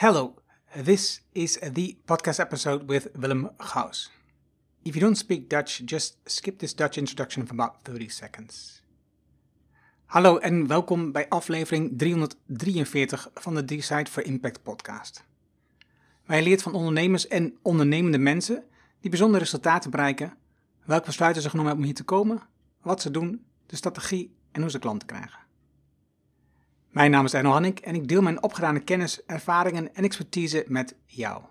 Hello, this is the podcast episode with Willem Gauss. If you don't speak Dutch, just skip this Dutch introduction of about 30 seconds. Hallo en welkom bij aflevering 343 van de Decide for Impact podcast. Wij leert van ondernemers en ondernemende mensen die bijzondere resultaten bereiken, welke besluiten ze genomen hebben om hier te komen, wat ze doen, de strategie en hoe ze klanten krijgen. Mijn naam is Erno Hannik en ik deel mijn opgedane kennis, ervaringen en expertise met jou.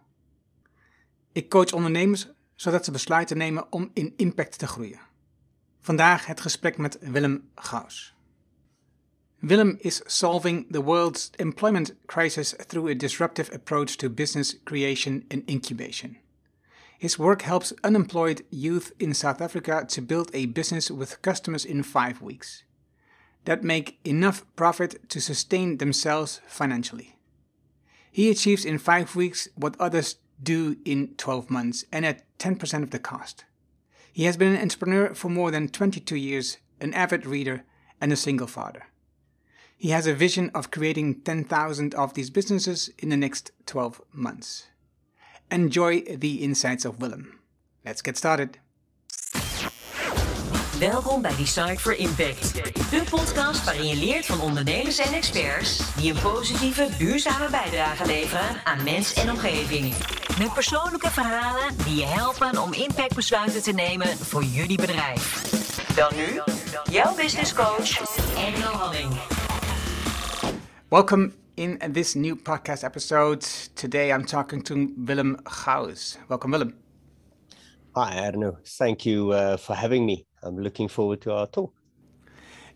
Ik coach ondernemers zodat ze besluiten nemen om in impact te groeien. Vandaag het gesprek met Willem Gauss. Willem is solving the world's employment crisis through a disruptive approach to business creation and incubation. His work helps unemployed youth in South Africa to build a business with customers in five weeks that make enough profit to sustain themselves financially. He achieves in five weeks what others do in 12 months and at 10% of the cost. He has been an entrepreneur for more than 22 years, an avid reader, and a single father. He has a vision of creating 10,000 of these businesses in the next 12 months. Enjoy the insights of Willem. Let's get started. Welkom bij Decide for Impact. De podcast waarin je leert van ondernemers en experts die een positieve, duurzame bijdrage leveren aan mens en omgeving. Met persoonlijke verhalen die je helpen om impactbesluiten te nemen voor jullie bedrijf. Dan nu, jouw business coach, Engel Halling. Welcome in this new podcast episode. Today I'm talking to Willem Gauss. Welcome, Willem. Hi, Arno. Thank you uh, for having me. I'm looking forward to our talk.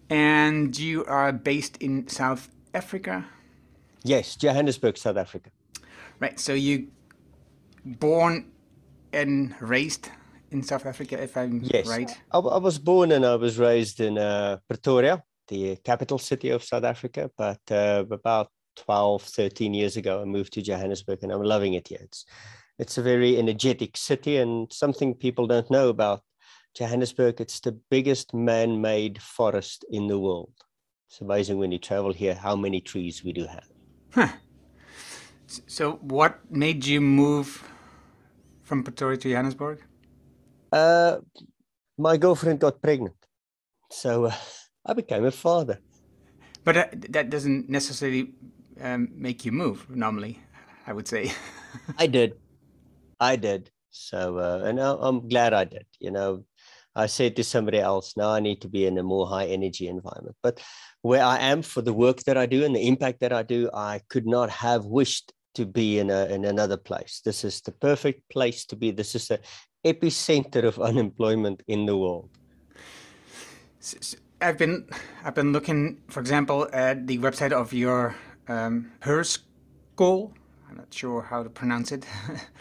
And you are based in South Africa? Yes, Johannesburg, South Africa. Right. So you born and raised in South Africa, if I'm yes. right? I, I was born and I was raised in uh, Pretoria, the capital city of South Africa. But uh, about 12, 13 years ago, I moved to Johannesburg and I'm loving it here. It's, it's a very energetic city and something people don't know about Johannesburg, it's the biggest man made forest in the world. It's amazing when you travel here how many trees we do have. Huh. So, what made you move from Pretoria to Johannesburg? Uh, my girlfriend got pregnant. So, uh, I became a father. But uh, that doesn't necessarily um, make you move, normally, I would say. I did. I did. So, uh, and I'm glad I did. You know, I said to somebody else, now I need to be in a more high energy environment. But where I am for the work that I do and the impact that I do, I could not have wished to be in a in another place. This is the perfect place to be. This is the epicenter of unemployment in the world. I've been I've been looking, for example, at the website of your um, school. I'm not sure how to pronounce it.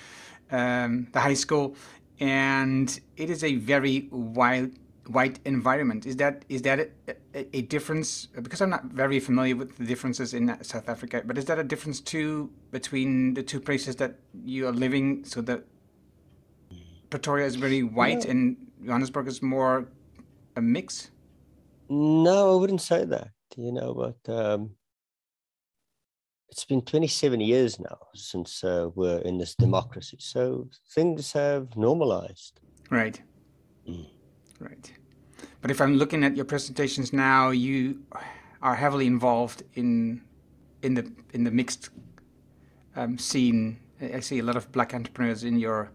um, the high school, and it is a very wild white environment. Is that is that a, a, difference? Because I'm not very familiar with the differences in South Africa, but is that a difference too between the two places that you are living? So that Pretoria is very white and Johannesburg is more a mix. No, I wouldn't say that. You know, but um, it's been 27 years now since uh, we're in this democracy. So things have normalized. Right. Mm. Right. But if I'm looking at your presentations now, you are heavily involved in in the in the mixed um, scene. I see a lot of black entrepreneurs in your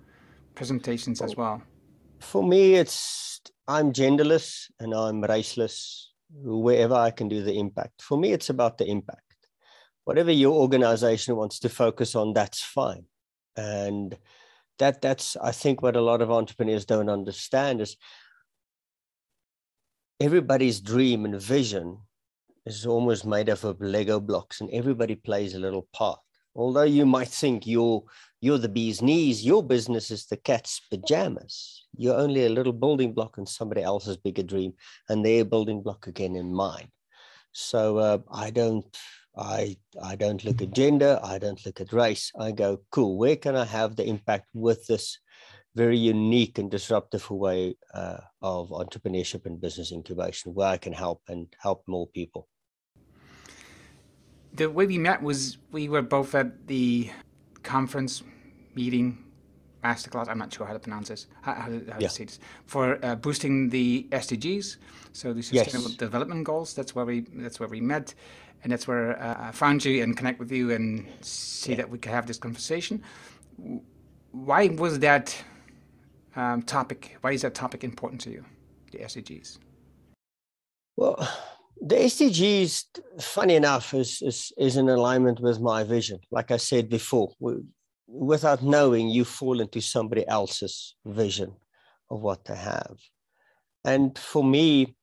presentations as well. For me, it's I'm genderless and I'm raceless. Wherever I can do the impact. For me, it's about the impact whatever your organization wants to focus on, that's fine. And that that's I think what a lot of entrepreneurs don't understand is everybody's dream and vision is almost made up of Lego blocks, and everybody plays a little part. Although you might think you're you're the bee's knees, your business is the cat's pajamas. You're only a little building block in somebody else's bigger dream, and their building block again in mine. So uh, I don't I, I don't look at gender, I don't look at race. I go, cool, where can I have the impact with this very unique and disruptive way uh, of entrepreneurship and business incubation where I can help and help more people? the way we met was we were both at the conference meeting masterclass. I'm not sure how to pronounce this. How, how, how yeah. to say this for uh, boosting the SDGs, so the Sustainable yes. Development Goals. That's where we that's where we met, and that's where uh, I found you and connect with you and see yeah. that we could have this conversation. Why was that um, topic? Why is that topic important to you, the SDGs? Well, the SDGs, funny enough, is, is, is in alignment with my vision. Like I said before, we, without knowing, you fall into somebody else's vision of what they have. And for me,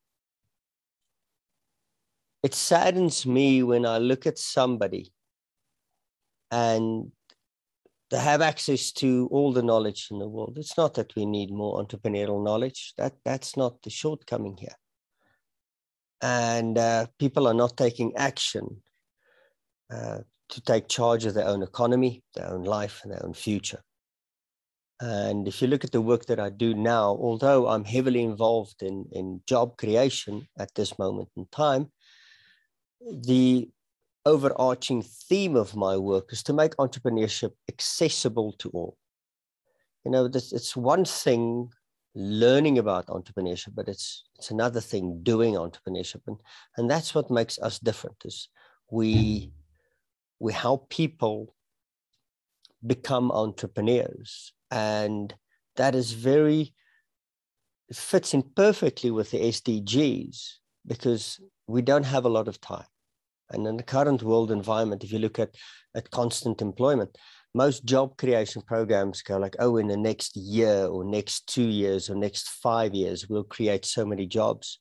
it saddens me when I look at somebody and they have access to all the knowledge in the world. It's not that we need more entrepreneurial knowledge. That that's not the shortcoming here and uh, people are not taking action uh, to take charge of their own economy, their own life, and their own future. And if you look at the work that I do now, although I'm heavily involved in, in job creation at this moment in time, the overarching theme of my work is to make entrepreneurship accessible to all. You know, this, it's one thing learning about entrepreneurship, but it's it's another thing doing entrepreneurship, and and that's what makes us different. Is we we help people become entrepreneurs, and that is very it fits in perfectly with the SDGs because we don't have a lot of time. And in the current world environment, if you look at, at constant employment, most job creation programs go like, oh, in the next year or next two years or next five years, we'll create so many jobs.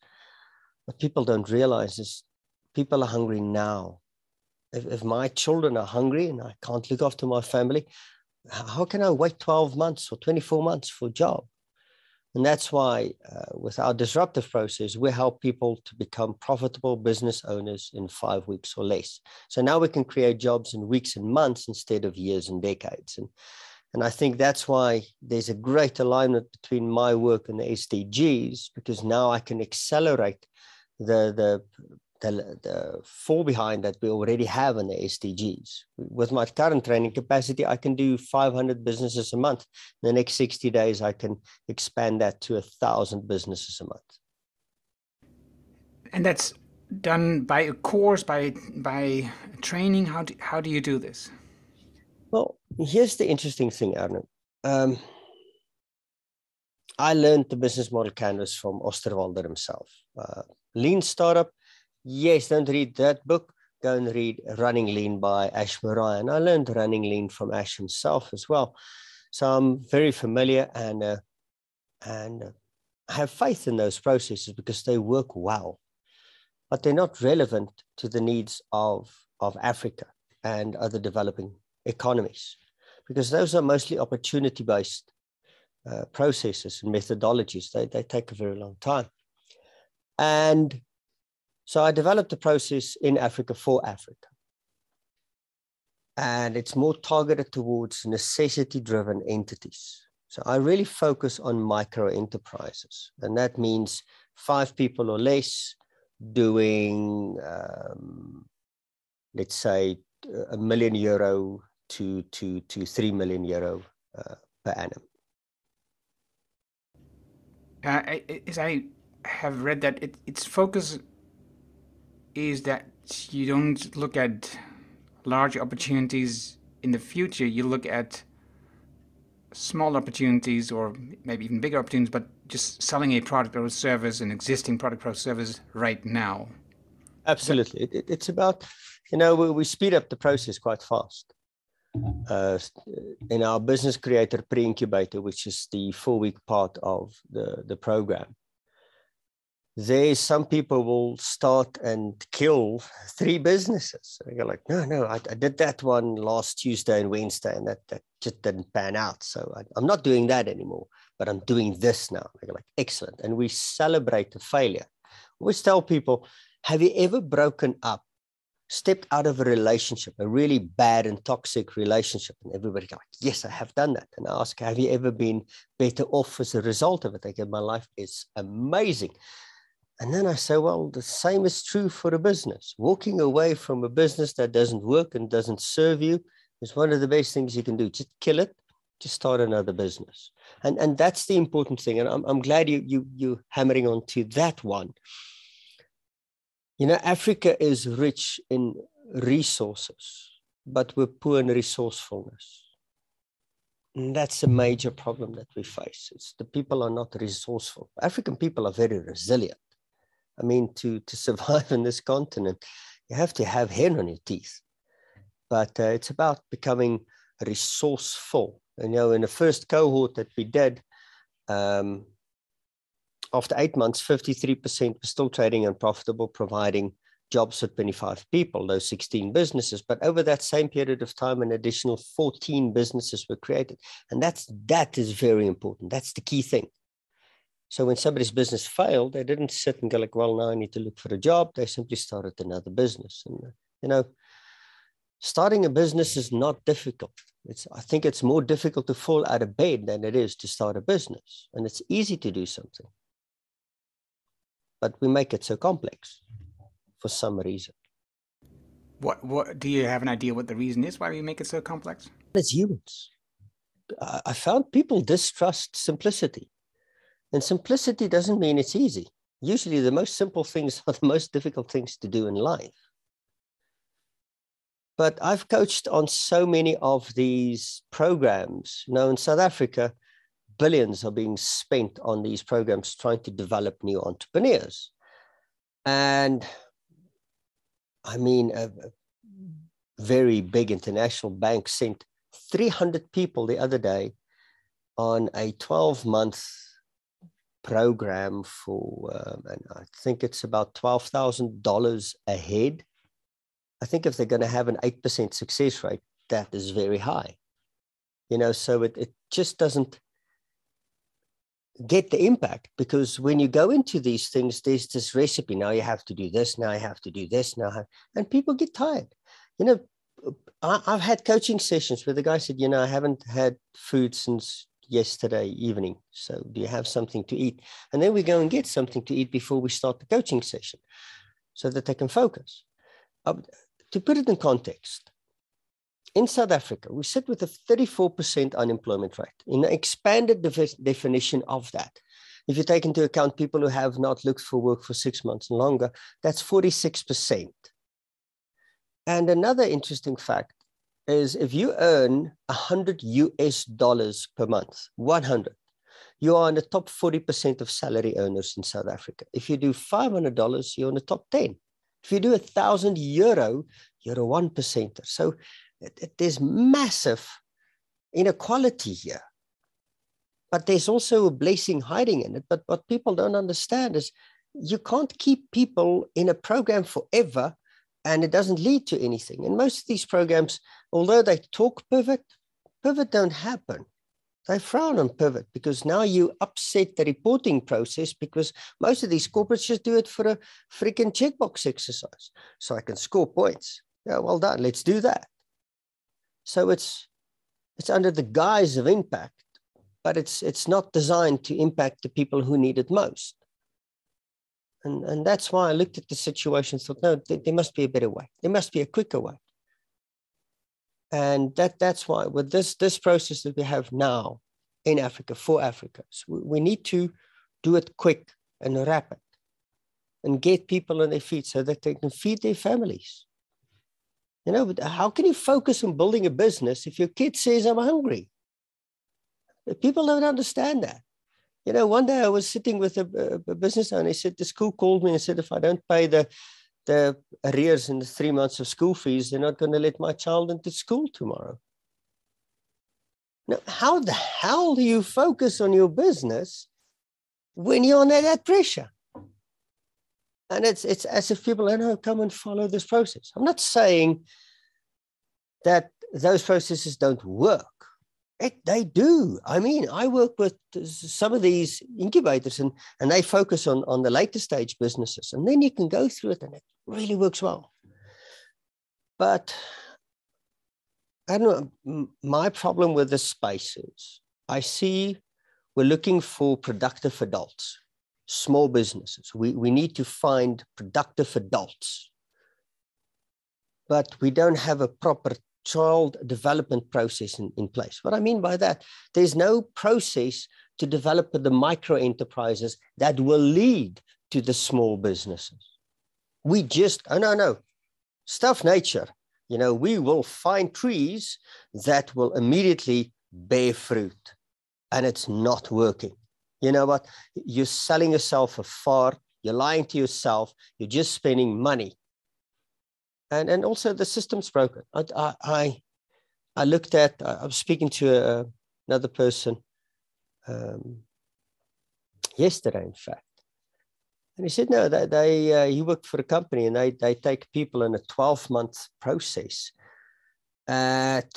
What people don't realize is people are hungry now. If, if my children are hungry and I can't look after my family, how can I wait 12 months or 24 months for a job? And that's why, uh, with our disruptive process, we help people to become profitable business owners in five weeks or less. So now we can create jobs in weeks and months instead of years and decades. And, and I think that's why there's a great alignment between my work and the SDGs, because now I can accelerate the, the the, the fall behind that we already have in the SDGs. With my current training capacity, I can do 500 businesses a month. In the next 60 days, I can expand that to a thousand businesses a month. And that's done by a course, by by training. How do, how do you do this? Well, here's the interesting thing, Arno. Um, I learned the business model canvas from Osterwalder himself. Uh, lean startup yes, don't read that book. Go and read Running Lean by Ash. And I learned Running Lean from Ash himself as well. So I'm very familiar and, uh, and uh, I have faith in those processes because they work well, but they're not relevant to the needs of, of Africa and other developing economies because those are mostly opportunity based uh, processes and methodologies. They, they take a very long time. And so I developed a process in Africa for Africa. And it's more targeted towards necessity driven entities. So I really focus on micro enterprises. And that means five people or less doing, um, let's say, a million euro to, to, to three million euro uh, per annum. Uh, as I have read that, it, its focus is that you don't look at large opportunities in the future, you look at small opportunities or maybe even bigger opportunities, but just selling a product or a service, an existing product or service right now. Absolutely. It, it's about, you know, we, we, speed up the process quite fast. Uh, in our business creator pre incubator, which is the four week part of the, the program, there some people will start and kill three businesses. And you're like, no, no, I, I, did that one last Tuesday and Wednesday, and that, that just didn't pan out. So I, am not doing that anymore, but I'm doing this now. You're like, excellent. And we celebrate the failure. We always tell people, have you ever broken up, stepped out of a relationship, a really bad and toxic relationship? And everybody go like, yes, I have done that. And I ask, have you ever been better off as a result of it? Like, my life is amazing And then I say, well, the same is true for a business. Walking away from a business that doesn't work and doesn't serve you is one of the best things you can do. Just kill it, just start another business. And, and that's the important thing. And I'm, I'm glad you, you, you're hammering on to that one. You know, Africa is rich in resources, but we're poor in resourcefulness. And that's a major problem that we face. It's the people are not resourceful. African people are very resilient. I mean, to, to survive in this continent, you have to have hair on your teeth. But uh, it's about becoming resourceful. And, you know, in the first cohort that we did, um, after eight months, 53% were still trading and profitable, providing jobs for 25 people, those 16 businesses. But over that same period of time, an additional 14 businesses were created. And that's that is very important. That's the key thing. So when somebody's business failed, they didn't sit and go like, well, now I need to look for a job. They simply started another business. And uh, you know, starting a business is not difficult. It's I think it's more difficult to fall out of bed than it is to start a business. And it's easy to do something. But we make it so complex for some reason. What what do you have an idea what the reason is why we make it so complex? It's humans. I found people distrust simplicity. And simplicity doesn't mean it's easy. Usually the most simple things are the most difficult things to do in life. But I've coached on so many of these programs. Know, in South Africa, billions are being spent on these programs trying to develop new entrepreneurs. And I mean, a very big international bank sent 300 people the other day on a 12 month program for, um, and I think it's about $12,000 a head. I think if they're going to have an 8% success rate, that is very high. You know, so it, it just doesn't get the impact because when you go into these things, there's this recipe. Now you have to do this. Now you have to do this. Now, and people get tired. You know, I, have had coaching sessions where the guy said, you know, I haven't had food since yesterday evening. So do you have something to eat? And then we go and get something to eat before we start the coaching session so that they can focus. Uh, to put it in context, in South Africa, we sit with a 34% unemployment rate. In an expanded def- definition of that, if you take into account people who have not looked for work for six months and longer, that's 46%. And another interesting fact is if you earn 100 US dollars per month, 100, you are in the top 40% of salary earners in South Africa. If you do $500, you're in the top 10. If you do a thousand euro, you're a one percenter. So it, it, there's massive inequality here. But there's also a blessing hiding in it. But what people don't understand is you can't keep people in a program forever and it doesn't lead to anything. And most of these programs, although they talk pivot, pivot don't happen. They frown on pivot because now you upset the reporting process because most of these corporates just do it for a freaking checkbox exercise. So I can score points. Yeah, well done. Let's do that. So it's it's under the guise of impact, but it's it's not designed to impact the people who need it most. And, and that's why I looked at the situation and thought, no, there, there must be a better way. There must be a quicker way. And that, that's why with this, this process that we have now in Africa, for Africa, so we, we need to do it quick and rapid and get people on their feet so that they can feed their families. You know, how can you focus on building a business if your kid says, I'm hungry? People don't understand that. You know, one day I was sitting with a, a business owner. He said the school called me and said, if I don't pay the the arrears in the three months of school fees, they're not going to let my child into school tomorrow. Now, how the hell do you focus on your business when you're under that pressure? And it's it's as if people don't know, come and follow this process. I'm not saying that those processes don't work. It, they do. I mean, I work with some of these incubators and, and they focus on, on the later stage businesses. And then you can go through it and it really works well. But I don't know. My problem with the space is I see we're looking for productive adults, small businesses. We, we need to find productive adults. But we don't have a proper child development process in, in place. What I mean by that, there's no process to develop the micro enterprises that will lead to the small businesses. We just, oh no, no, stuff nature. You know, we will find trees that will immediately bear fruit and it's not working. You know what? You're selling yourself afar. You're lying to yourself. You're just spending money. And, and also the system's broken. I, I, I looked at, I was speaking to a, another person um, yesterday, in fact. And he said, no, they, they uh, he worked for a company and they, they take people in a 12 month process at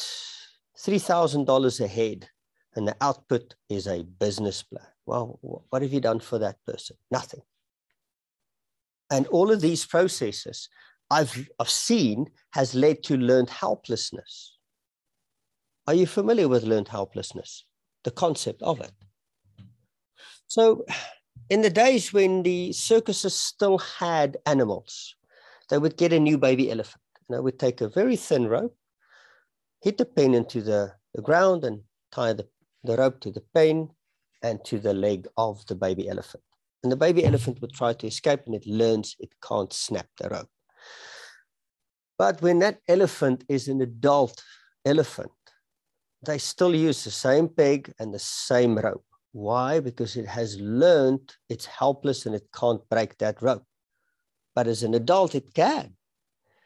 $3,000 a head. And the output is a business plan. Well, what have you done for that person? Nothing. And all of these processes I've, I've seen has led to learned helplessness. Are you familiar with learned helplessness? The concept of it. So, in the days when the circuses still had animals, they would get a new baby elephant. And they would take a very thin rope, hit the pen into the, the ground, and tie the, the rope to the pen and to the leg of the baby elephant. And the baby elephant would try to escape and it learns it can't snap the rope. But when that elephant is an adult elephant, they still use the same peg and the same rope. Why? Because it has learned it's helpless and it can't break that rope. But as an adult, it can.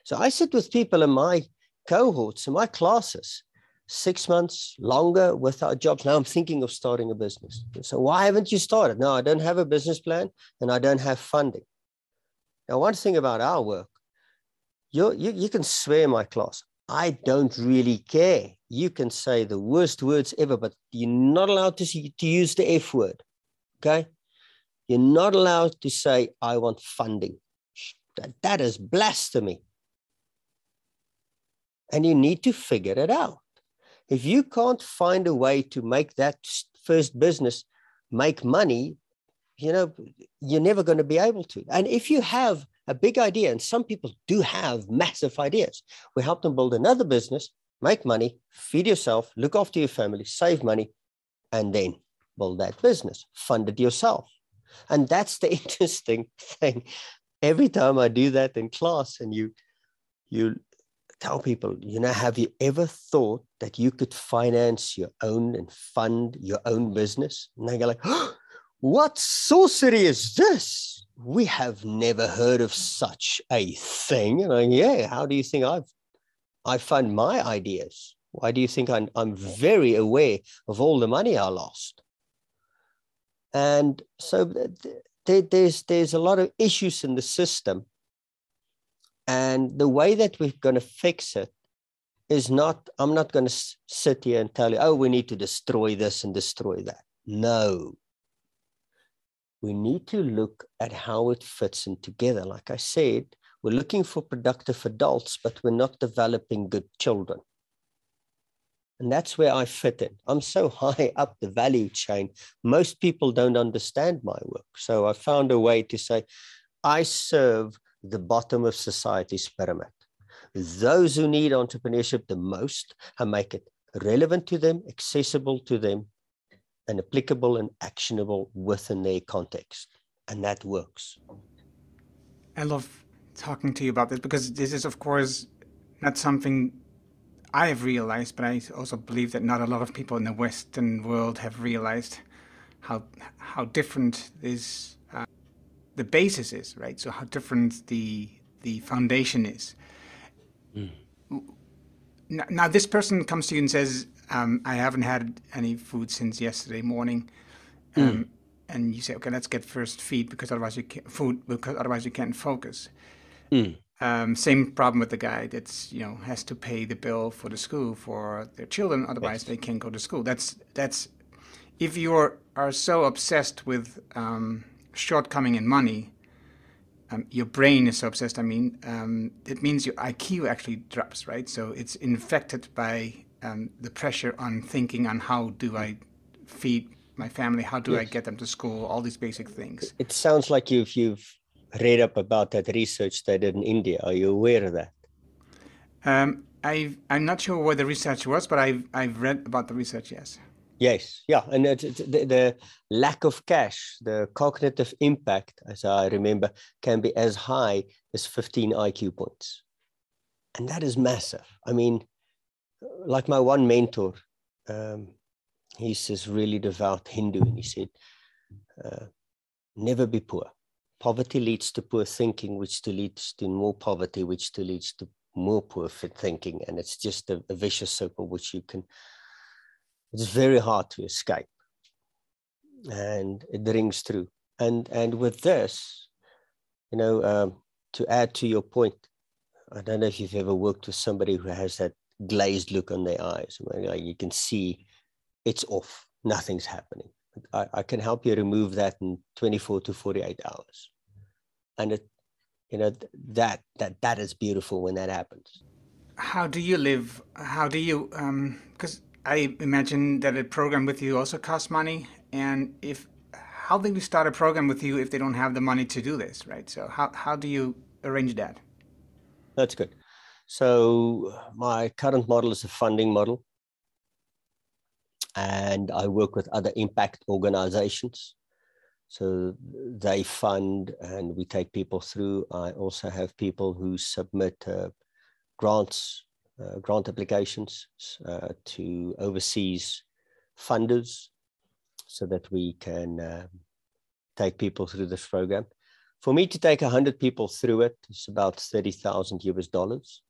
So I sit with people in my cohorts, in my classes, six months longer without jobs. Now I'm thinking of starting a business. So why haven't you started? No, I don't have a business plan and I don't have funding. Now, one thing about our work, you you, you can swear my class. I don't really care. You can say the worst words ever, but you're not allowed to, see, to use the F word. Okay? You're not allowed to say, I want funding. That, that is blasphemy. And you need to figure it out. If you can't find a way to make that first business make money, you know, you're never going to be able to. And if you have a big idea, and some people do have massive ideas. We help them build another business, make money, feed yourself, look after your family, save money, and then build that business, fund it yourself. And that's the interesting thing. Every time I do that in class, and you you tell people, you know, have you ever thought that you could finance your own and fund your own business? And they go like, oh, what sorcery is this? we have never heard of such a thing. And I, yeah, how do you think I've I fund my ideas? Why do you think I'm, I'm very aware of all the money I lost? And so th- there's there's a lot of issues in the system, and the way that we're going to fix it is not. I'm not going to sit here and tell you, oh, we need to destroy this and destroy that. No, we need to look at how it fits in together. Like I said, we're looking for productive adults, but we're not developing good children. And that's where I fit in. I'm so high up the value chain, most people don't understand my work. So I found a way to say, I serve the bottom of society's pyramid. Those who need entrepreneurship the most and make it relevant to them, accessible to them, and applicable and actionable within their context. And that works. I love talking to you about this because this is, of course, not something I have realized, but I also believe that not a lot of people in the Western world have realized how how different this uh, the basis is, right? So how different the the foundation is. Mm. Now, now, this person comes to you and says, um, I haven't had any food since yesterday morning. Hmm. Um, mm. And you say, okay, let's get first feed because otherwise you can't food because otherwise you can't focus. Mm. Um, same problem with the guy that's you know has to pay the bill for the school for their children, otherwise yes. they can't go to school. That's that's if you are are so obsessed with um, shortcoming in money, um, your brain is so obsessed. I mean, um, it means your IQ actually drops, right? So it's infected by um, the pressure on thinking on how do I feed my family? How do yes. I get them to school? All these basic things. It sounds like you've you've read up about that research they did in India. Are you aware of that? Um, I I'm not sure what the research was, but I've I've read about the research. Yes. Yes, yeah, and it, it, the, the, lack of cash, the cognitive impact, as I remember, can be as high as 15 IQ points, and that is massive. I mean, like my one mentor, um, he's this really devout Hindu, and he said, uh, "Never be poor. Poverty leads to poor thinking, which to leads to more poverty, which to leads to more poor thinking, and it's just a, a vicious circle which you can. It's very hard to escape, and it rings through. And and with this, you know, um, to add to your point, I don't know if you've ever worked with somebody who has that glazed look on their eyes, where you can see it's off, nothing's happening. I, I can help you remove that in 24 to 48 hours. And it, you know, that, that, that is beautiful when that happens. How do you live? How do you, um, cause I imagine that a program with you also costs money. And if, how do we start a program with you if they don't have the money to do this, right? So how, how do you arrange that? That's good. So my current model is a funding model and I work with other impact organizations. So they fund and we take people through. I also have people who submit uh, grants, uh, grant applications uh, to overseas funders so that we can um, take people through this program. For me to take 100 people through it, it's about 30,000 US dollars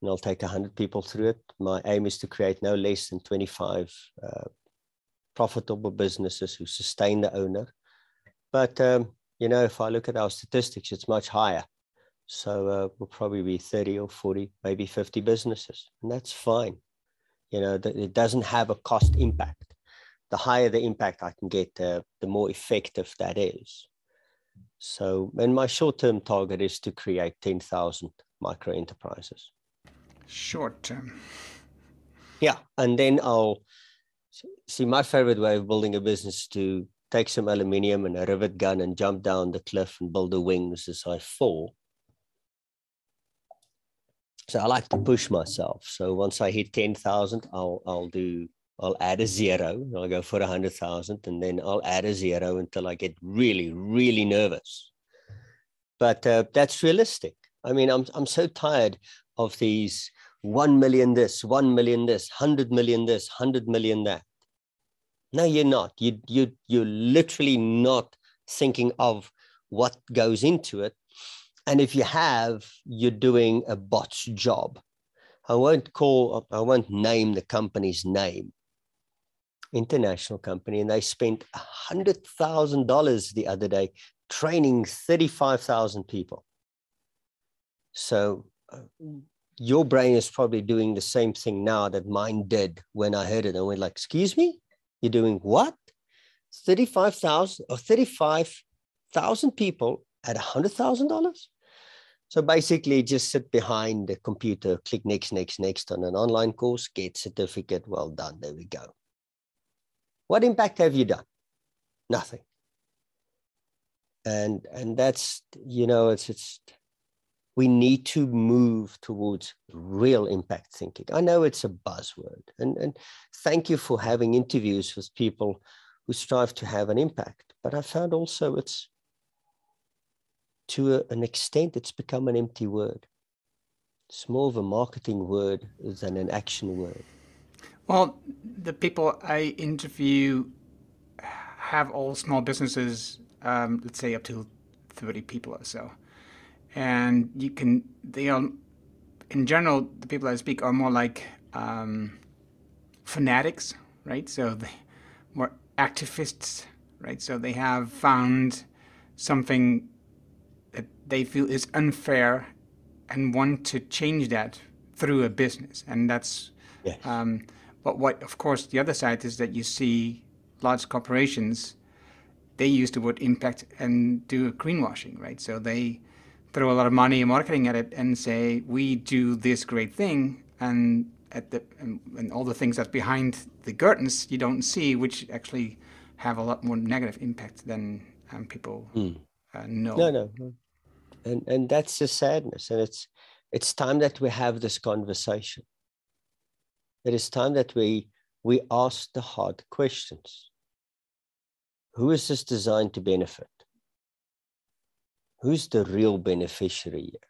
and I'll take 100 people through it. My aim is to create no less than 25 uh, profitable businesses who sustain the owner. But, um, you know, if I look at our statistics, it's much higher. So uh, we'll probably be 30 or 40, maybe 50 businesses. And that's fine. You know, it doesn't have a cost impact. The higher the impact I can get, uh, the more effective that is. So, and my short term target is to create 10,000 micro enterprises short term. Yeah, and then I'll see my favorite way of building a business to take some aluminium and a rivet gun and jump down the cliff and build the wings as I fall. So I like to push myself. So once I hit 10,000, I'll, I'll do, I'll add a zero. I'll go for a hundred thousand and then I'll add a zero until I get really, really nervous. But uh, that's realistic. I mean, I'm, I'm so tired of these 1 million this, 1 million this, 100 million this, 100 million that. No, you're not. You, you, you're literally not thinking of what goes into it. And if you have, you're doing a botched job. I won't call, I won't name the company's name, international company, and they spent $100,000 the other day training 35,000 people. So uh, your brain is probably doing the same thing now that mine did when I heard it. And we're like, excuse me, you're doing what? 35,000 or 35,000 people at $100,000? So basically, just sit behind the computer, click next, next, next on an online course, get certificate. Well done. There we go. What impact have you done? Nothing. And and that's you know it's it's we need to move towards real impact thinking. I know it's a buzzword, and, and thank you for having interviews with people who strive to have an impact. But I found also it's to a, an extent, it's become an empty word. It's more of a marketing word than an action word. Well, the people I interview have all small businesses, um, let's say up to 30 people or so and you can they are in general the people I speak are more like um, fanatics, right? So they more activists, right? So they have found something that they feel is unfair and want to change that through a business, and that's. Yes. Um, but what, of course, the other side is that you see large corporations, they use the word impact and do greenwashing, right? So they throw a lot of money and marketing at it and say we do this great thing and at the and, and, all the things that's behind the curtains you don't see, which actually have a lot more negative impact than um, people mm. uh, know. No, no, no, and and that's the sadness, and it's it's time that we have this conversation. It is time that we we ask the hard questions. Who is this designed to benefit? Who's the real beneficiary here?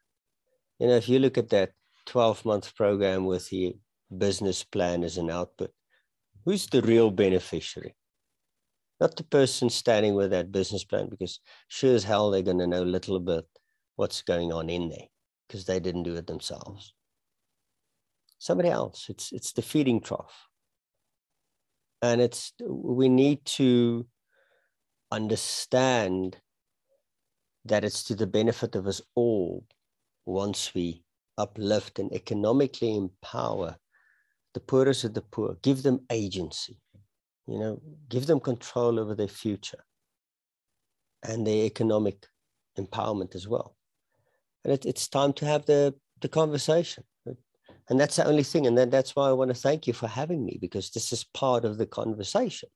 You know, if you look at that 12 month program with the business plan as an output, who's the real beneficiary? Not the person standing with that business plan, because sure as hell they're going to know a little bit what's going on in there because they didn't do it themselves. Somebody else. It's it's the feeding trough. And it's we need to understand that it's to the benefit of us all once we uplift and economically empower the poorest of the poor, give them agency, you know, give them control over their future and their economic empowerment as well. And it, it's time to have the, the conversation. And that's the only thing. And then that's why I want to thank you for having me, because this is part of the conversation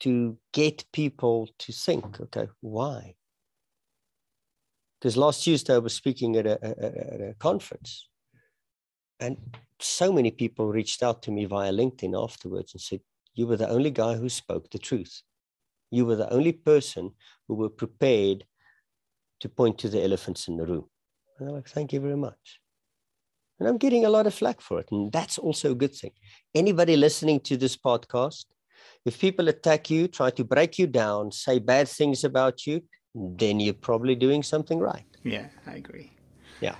to get people to think, okay, why? Because last Tuesday I was speaking at a, at a conference, and so many people reached out to me via LinkedIn afterwards and said, You were the only guy who spoke the truth. You were the only person who were prepared to point to the elephants in the room. And I'm like, Thank you very much. And I'm getting a lot of flack for it. And that's also a good thing. Anybody listening to this podcast, if people attack you, try to break you down, say bad things about you, then you're probably doing something right. Yeah, I agree. Yeah.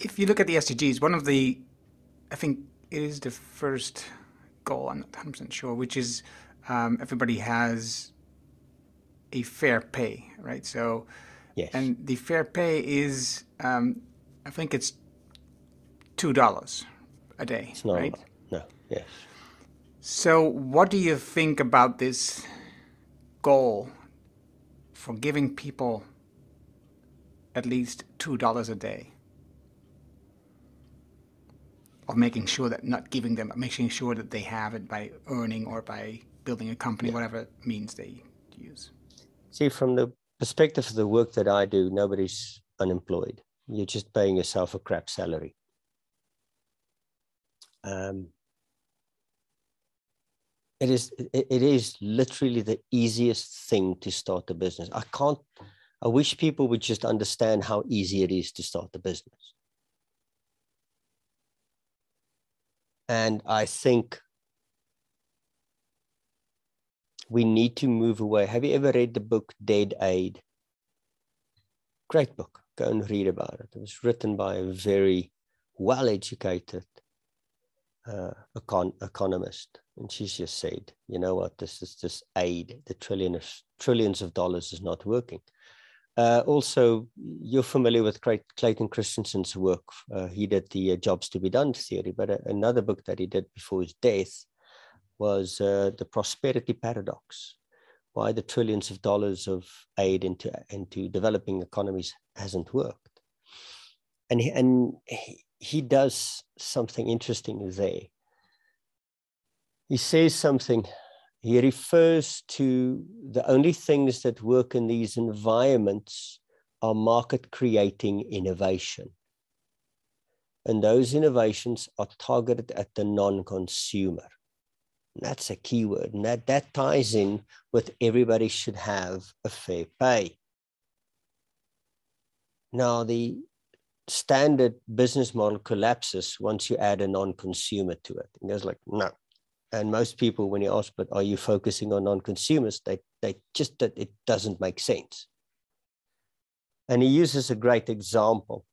If you look at the SDGs, one of the, I think it is the first goal, I'm not 100% sure, which is um, everybody has a fair pay, right? So, yes. and the fair pay is, um, I think it's $2 a day, it's not right? No, yes. So, what do you think about this goal for giving people at least $2 a day. Of making sure that not giving them, but making sure that they have it by earning or by building a company, yeah. whatever means they use. See, from the perspective of the work that I do, nobody's unemployed. You're just paying yourself a crap salary. Um, it is it is literally the easiest thing to start a business. I can't i wish people would just understand how easy it is to start a business. And i think we need to move away. Have you ever read the book dead aid? Great book. Go and read about it. It was written by a very well educated uh, econ- economist and she's just said, you know what, this is this aid. The trillion of, trillions of dollars is not working. Uh, also, you're familiar with Clayton Christensen's work. Uh, he did the uh, Jobs to be Done theory, but uh, another book that he did before his death was uh, The Prosperity Paradox Why the Trillions of Dollars of Aid into, into Developing Economies Hasn't Worked. And he, and he, he does something interesting there he says something. He refers to the only things that work in these environments are market creating innovation. And those innovations are targeted at the non consumer. That's a key word. And that, that ties in with everybody should have a fair pay. Now, the standard business model collapses once you add a non consumer to it. And goes like, no, and most people when you ask but are you focusing on non-consumers? They they just that it doesn't make sense. And he uses a great example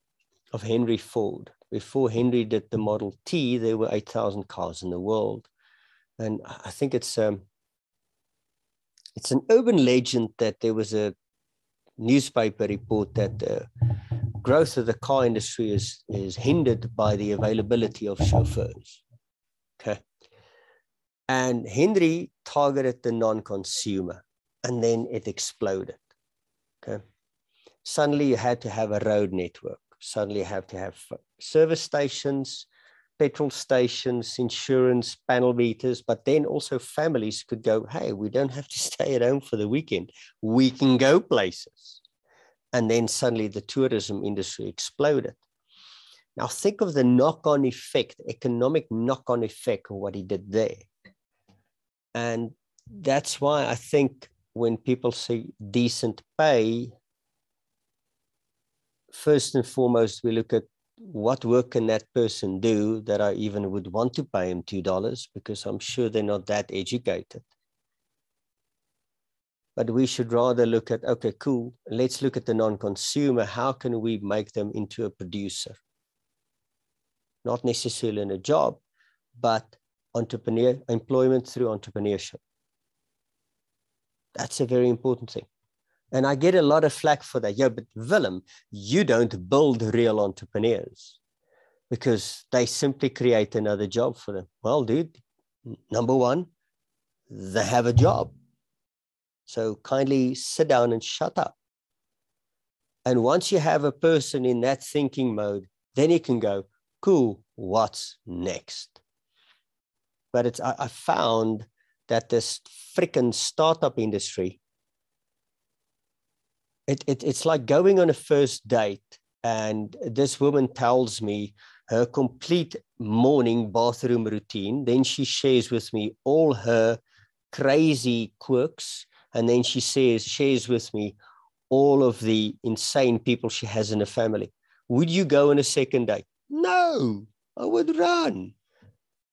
of henry ford. Before henry did the model t there were 8000 cars in the world. And i think it's um it's an urban legend that there was a newspaper report that the growth of the car industry is is hindered by the availability of chauffeurs okay and Henry targeted the non consumer and then it exploded. Okay. Suddenly you had to have a road network. Suddenly you have to have service stations. petrol stations, insurance, panel beaters, but then also families could go, hey, we don't have to stay at home for the weekend. We can go places. And then suddenly the tourism industry exploded. Now think of the knock-on effect, economic knock-on effect of what he did there. And that's why I think when people say decent pay, first and foremost, we look at what work can that person do that I even would want to pay him $2 because I'm sure they're not that educated. But we should rather look at, okay, cool, let's look at the non consumer. How can we make them into a producer? Not necessarily in a job, but entrepreneur employment through entrepreneurship. That's a very important thing. And I get a lot of flack for that. Yeah, but Willem, you don't build real entrepreneurs because they simply create another job for them. Well, dude, number one, they have a job. So kindly sit down and shut up. And once you have a person in that thinking mode, then you can go, cool, what's next? But it's I, I found that this freaking startup industry it, it, it's like going on a first date and this woman tells me her complete morning bathroom routine then she shares with me all her crazy quirks and then she says shares with me all of the insane people she has in her family would you go on a second date no i would run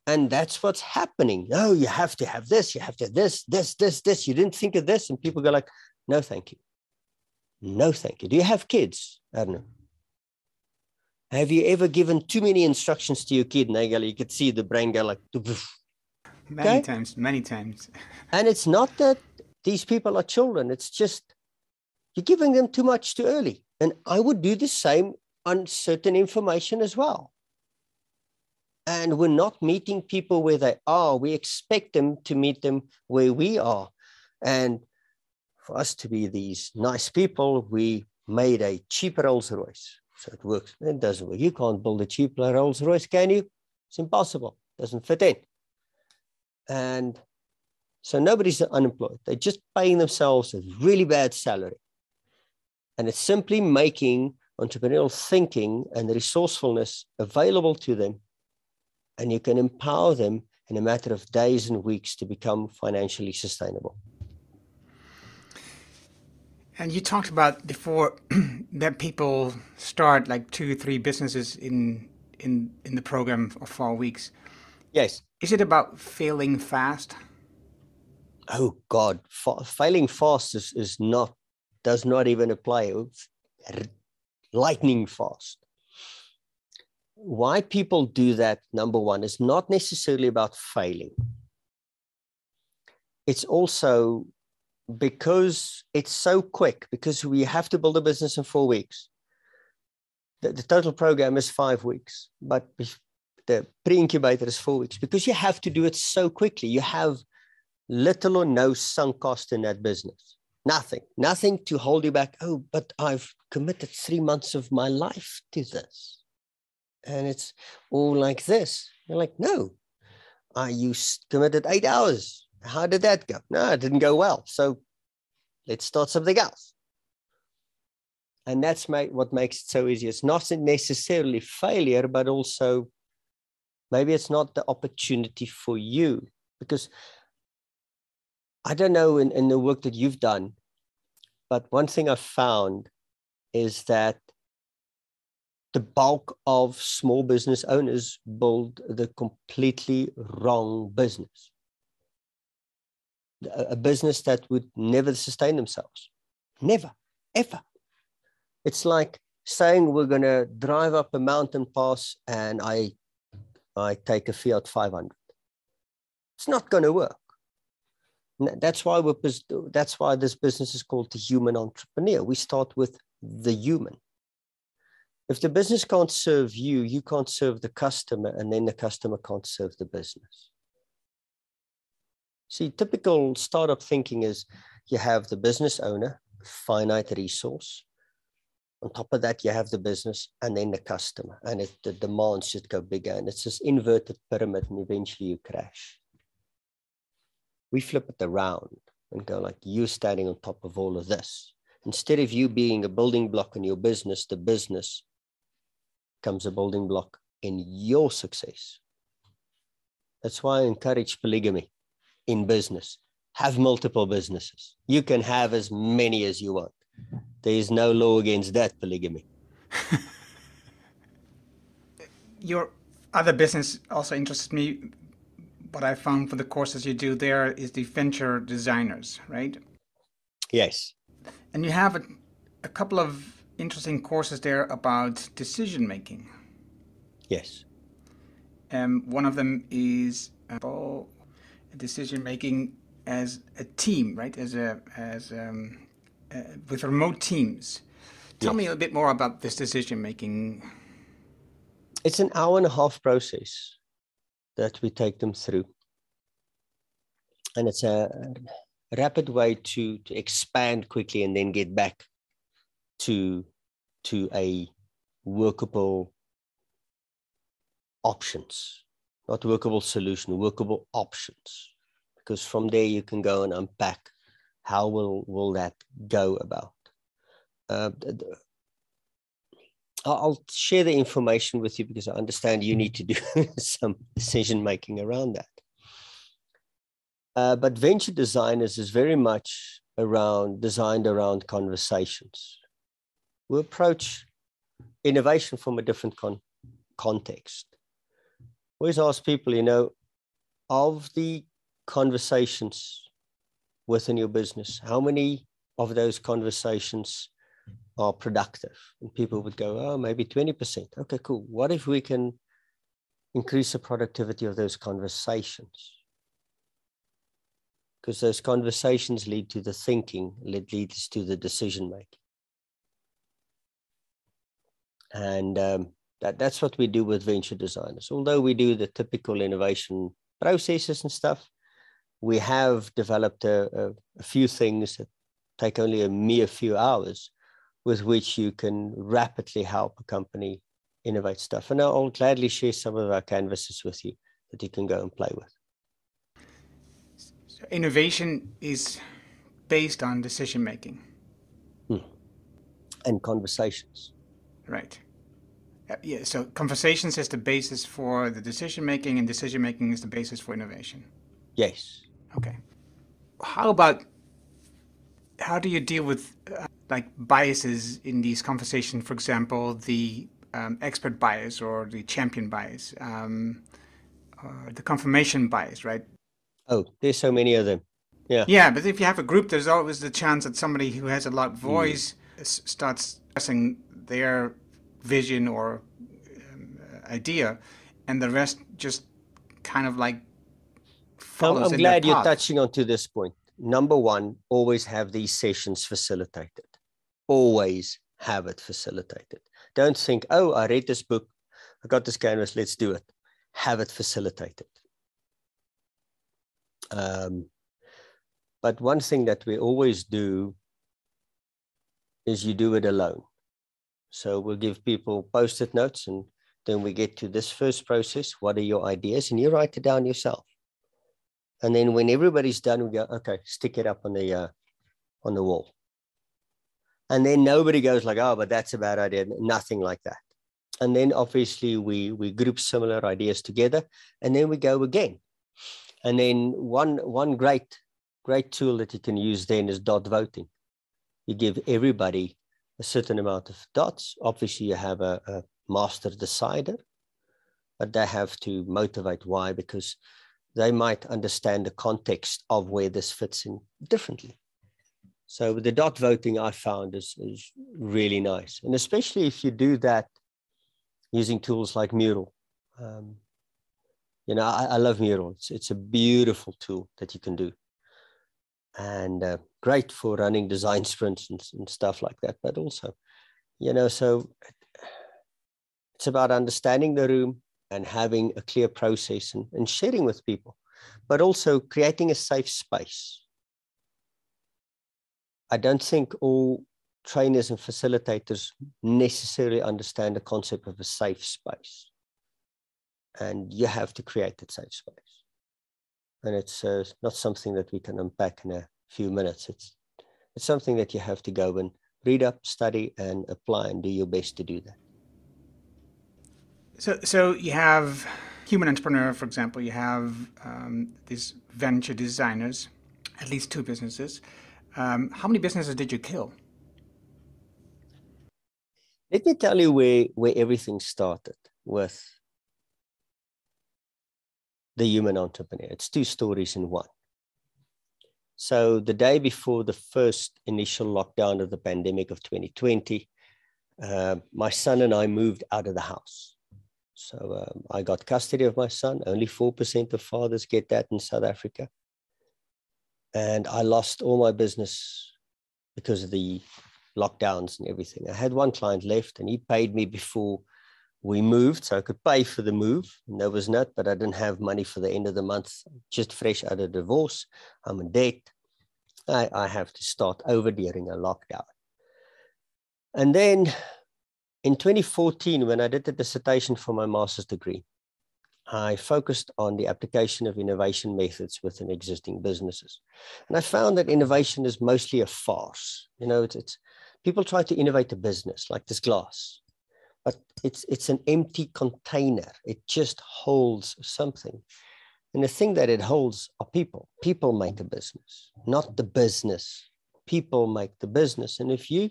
and that's what's happening no you have to have this you have to have this this this this you didn't think of this and people go like no thank you no, thank you. Do you have kids? I don't know. Have you ever given too many instructions to your kid? Nigel, you could see the brain go like. Many okay? times, many times. and it's not that these people are children. It's just you're giving them too much too early. And I would do the same on certain information as well. And we're not meeting people where they are. We expect them to meet them where we are. And for us to be these nice people, we made a cheap Rolls Royce. So it works. It doesn't work. You can't build a cheap Rolls Royce, can you? It's impossible. It doesn't fit in. And so nobody's unemployed. They're just paying themselves a really bad salary. And it's simply making entrepreneurial thinking and resourcefulness available to them. And you can empower them in a matter of days and weeks to become financially sustainable. And you talked about before that people start like two, three businesses in in in the program of four weeks. Yes. Is it about failing fast? Oh God, F- failing fast is, is not does not even apply. lightning fast. Why people do that? Number one is not necessarily about failing. It's also because it's so quick, because we have to build a business in four weeks. The, the total program is five weeks, but the pre incubator is four weeks because you have to do it so quickly. You have little or no sunk cost in that business. Nothing, nothing to hold you back. Oh, but I've committed three months of my life to this. And it's all like this. You're like, no, I used committed eight hours how did that go? No, it didn't go well. So let's start something else. And that's my, what makes it so easy. It's not necessarily failure, but also maybe it's not the opportunity for you. Because I don't know in, in the work that you've done, but one thing I've found is that the bulk of small business owners build the completely wrong business a business that would never sustain themselves. Never, ever. It's like saying we're going to drive up a mountain pass and I, I take a Fiat 500. It's not going to work. That's why we're, that's why this business is called the human entrepreneur. We start with the human. If the business can't serve you, you can't serve the customer, and then the customer can't serve the business. See, typical startup thinking is you have the business owner, finite resource. On top of that, you have the business and then the customer, and it, the demands just go bigger. And it's this inverted pyramid, and eventually you crash. We flip it around and go like you standing on top of all of this. Instead of you being a building block in your business, the business becomes a building block in your success. That's why I encourage polygamy in business. Have multiple businesses. You can have as many as you want. There is no law against that polygamy. Your other business also interests me. What I found for the courses you do there is the venture designers, right? Yes. And you have a, a couple of interesting courses there about decision making. Yes. Um, one of them is about decision making as a team, right? As a as um, uh, with remote teams. Tell yes. me a bit more about this decision making. It's an hour and a half process that we take them through, and it's a rapid way to to expand quickly and then get back to to a workable options, not workable solution, workable options. Because from there you can go and unpack how will, will that go about. Uh, I'll share the information with you because I understand you need to do some decision making around that. Uh, but venture designers is very much around designed around conversations. We approach innovation from a different con- context always ask people, you know, of the conversations within your business, how many of those conversations are productive? And people would go, oh, maybe 20%. Okay, cool. What if we can increase the productivity of those conversations? Because those conversations lead to the thinking, leads to the decision making. And um, that, that's what we do with venture designers. Although we do the typical innovation processes and stuff, we have developed a, a, a few things that take only a mere few hours with which you can rapidly help a company innovate stuff. And I'll gladly share some of our canvases with you that you can go and play with. So innovation is based on decision making hmm. and conversations. Right. Uh, yeah, so conversations is the basis for the decision making, and decision making is the basis for innovation. Yes. Okay. How about how do you deal with uh, like biases in these conversations? For example, the um, expert bias or the champion bias, um, or the confirmation bias, right? Oh, there's so many of them. Yeah. Yeah, but if you have a group, there's always the chance that somebody who has a loud hmm. voice mm. starts expressing their vision or um, idea, and the rest just kind of like follows. I'm, I'm glad you're touching onto this point. Number one, always have these sessions facilitated. Always have it facilitated. Don't think, oh, I read this book, I got this canvas, let's do it. Have it facilitated. Um, but one thing that we always do is you do it alone. So we'll give people post-it notes and then we get to this first process. What are your ideas? And you write it down yourself. And then when everybody's done, we go, okay, stick it up on the uh, on the wall. And then nobody goes like, oh, but that's a bad idea. Nothing like that. And then obviously we we group similar ideas together, and then we go again. And then one one great great tool that you can use then is dot voting. You give everybody a certain amount of dots. Obviously, you have a, a master decider, but they have to motivate why because they might understand the context of where this fits in differently. So the dot voting I found is, is really nice. And especially if you do that using tools like Mural. Um, you know, I, I, love Mural. It's, it's a beautiful tool that you can do and uh, great for running design sprints and, and stuff like that. But also, you know, so it's about understanding the room and having a clear process and, and sharing with people, but also creating a safe space. I don't think all trainers and facilitators necessarily understand the concept of a safe space. And you have to create that safe space. And it's uh, not something that we can unpack in a few minutes. It's, it's something that you have to go and read up, study, and apply and do your best to do that. So, so you have human entrepreneur, for example, you have um, these venture designers, at least two businesses. Um, how many businesses did you kill? Let me tell you where, where everything started with the human entrepreneur. It's two stories in one. So, the day before the first initial lockdown of the pandemic of 2020, uh, my son and I moved out of the house. So, um, I got custody of my son. Only 4% of fathers get that in South Africa. And I lost all my business because of the lockdowns and everything. I had one client left and he paid me before we moved, so I could pay for the move. And that was not, but I didn't have money for the end of the month, just fresh out of divorce. I'm in debt. I, I have to start over during a lockdown. And then in 2014, when I did the dissertation for my master's degree, I focused on the application of innovation methods within existing businesses. And I found that innovation is mostly a farce. You know, it's, it's people try to innovate a business like this glass, but it's, it's an empty container. It just holds something. And the thing that it holds are people. People make a business, not the business. People make the business. And if you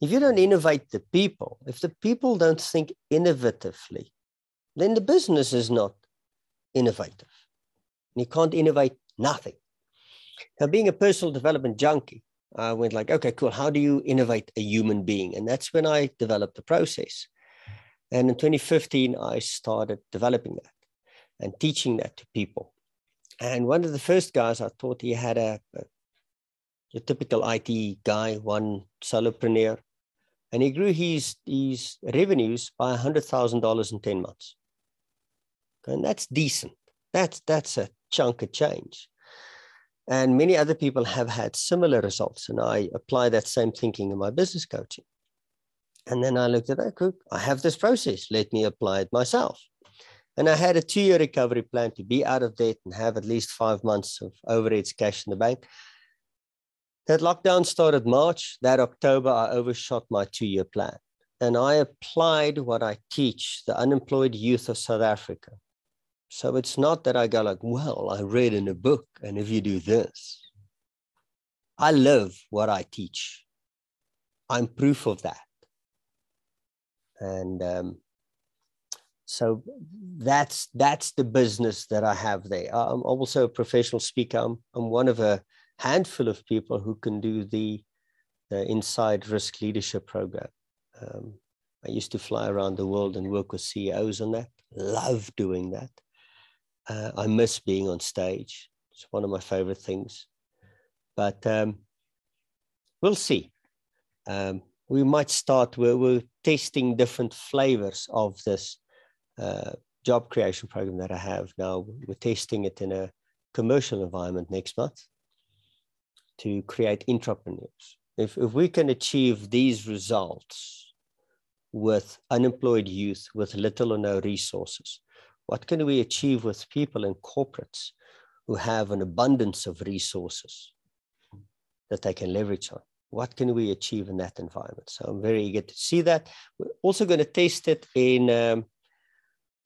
if you don't innovate the people, if the people don't think innovatively, then the business is not innovative. And you can't innovate nothing. Now, being a personal development junkie, I went like, okay, cool. How do you innovate a human being? And that's when I developed the process. And in 2015, I started developing that and teaching that to people. And one of the first guys I thought he had a, a, a typical IT guy, one solopreneur, and he grew his, his revenues by $100,000 in 10 months. And that's decent. That's, that's a chunk of change. And many other people have had similar results. And I apply that same thinking in my business coaching. And then I looked at that, I have this process. Let me apply it myself. And I had a two year recovery plan to be out of debt and have at least five months of overheads cash in the bank. That lockdown started March. That October, I overshot my two year plan. And I applied what I teach the unemployed youth of South Africa so it's not that I go like, well, I read in a book, and if you do this, I live what I teach. I'm proof of that. And um, so that's that's the business that I have there. I'm also a professional speaker. I'm, I'm one of a handful of people who can do the, the Inside Risk Leadership Program. Um, I used to fly around the world and work with CEOs on that. Love doing that. Uh, I miss being on stage. It's one of my favorite things. But um, we'll see. Um, we might start, we're, we're, testing different flavors of this uh, job creation program that I have now. We're testing it in a commercial environment next month to create entrepreneurs. If, if we can achieve these results with unemployed youth with little or no resources, what can we achieve with people and corporates who have an abundance of resources that they can leverage on? What can we achieve in that environment? So I'm very eager to see that. We're also going to test it in um,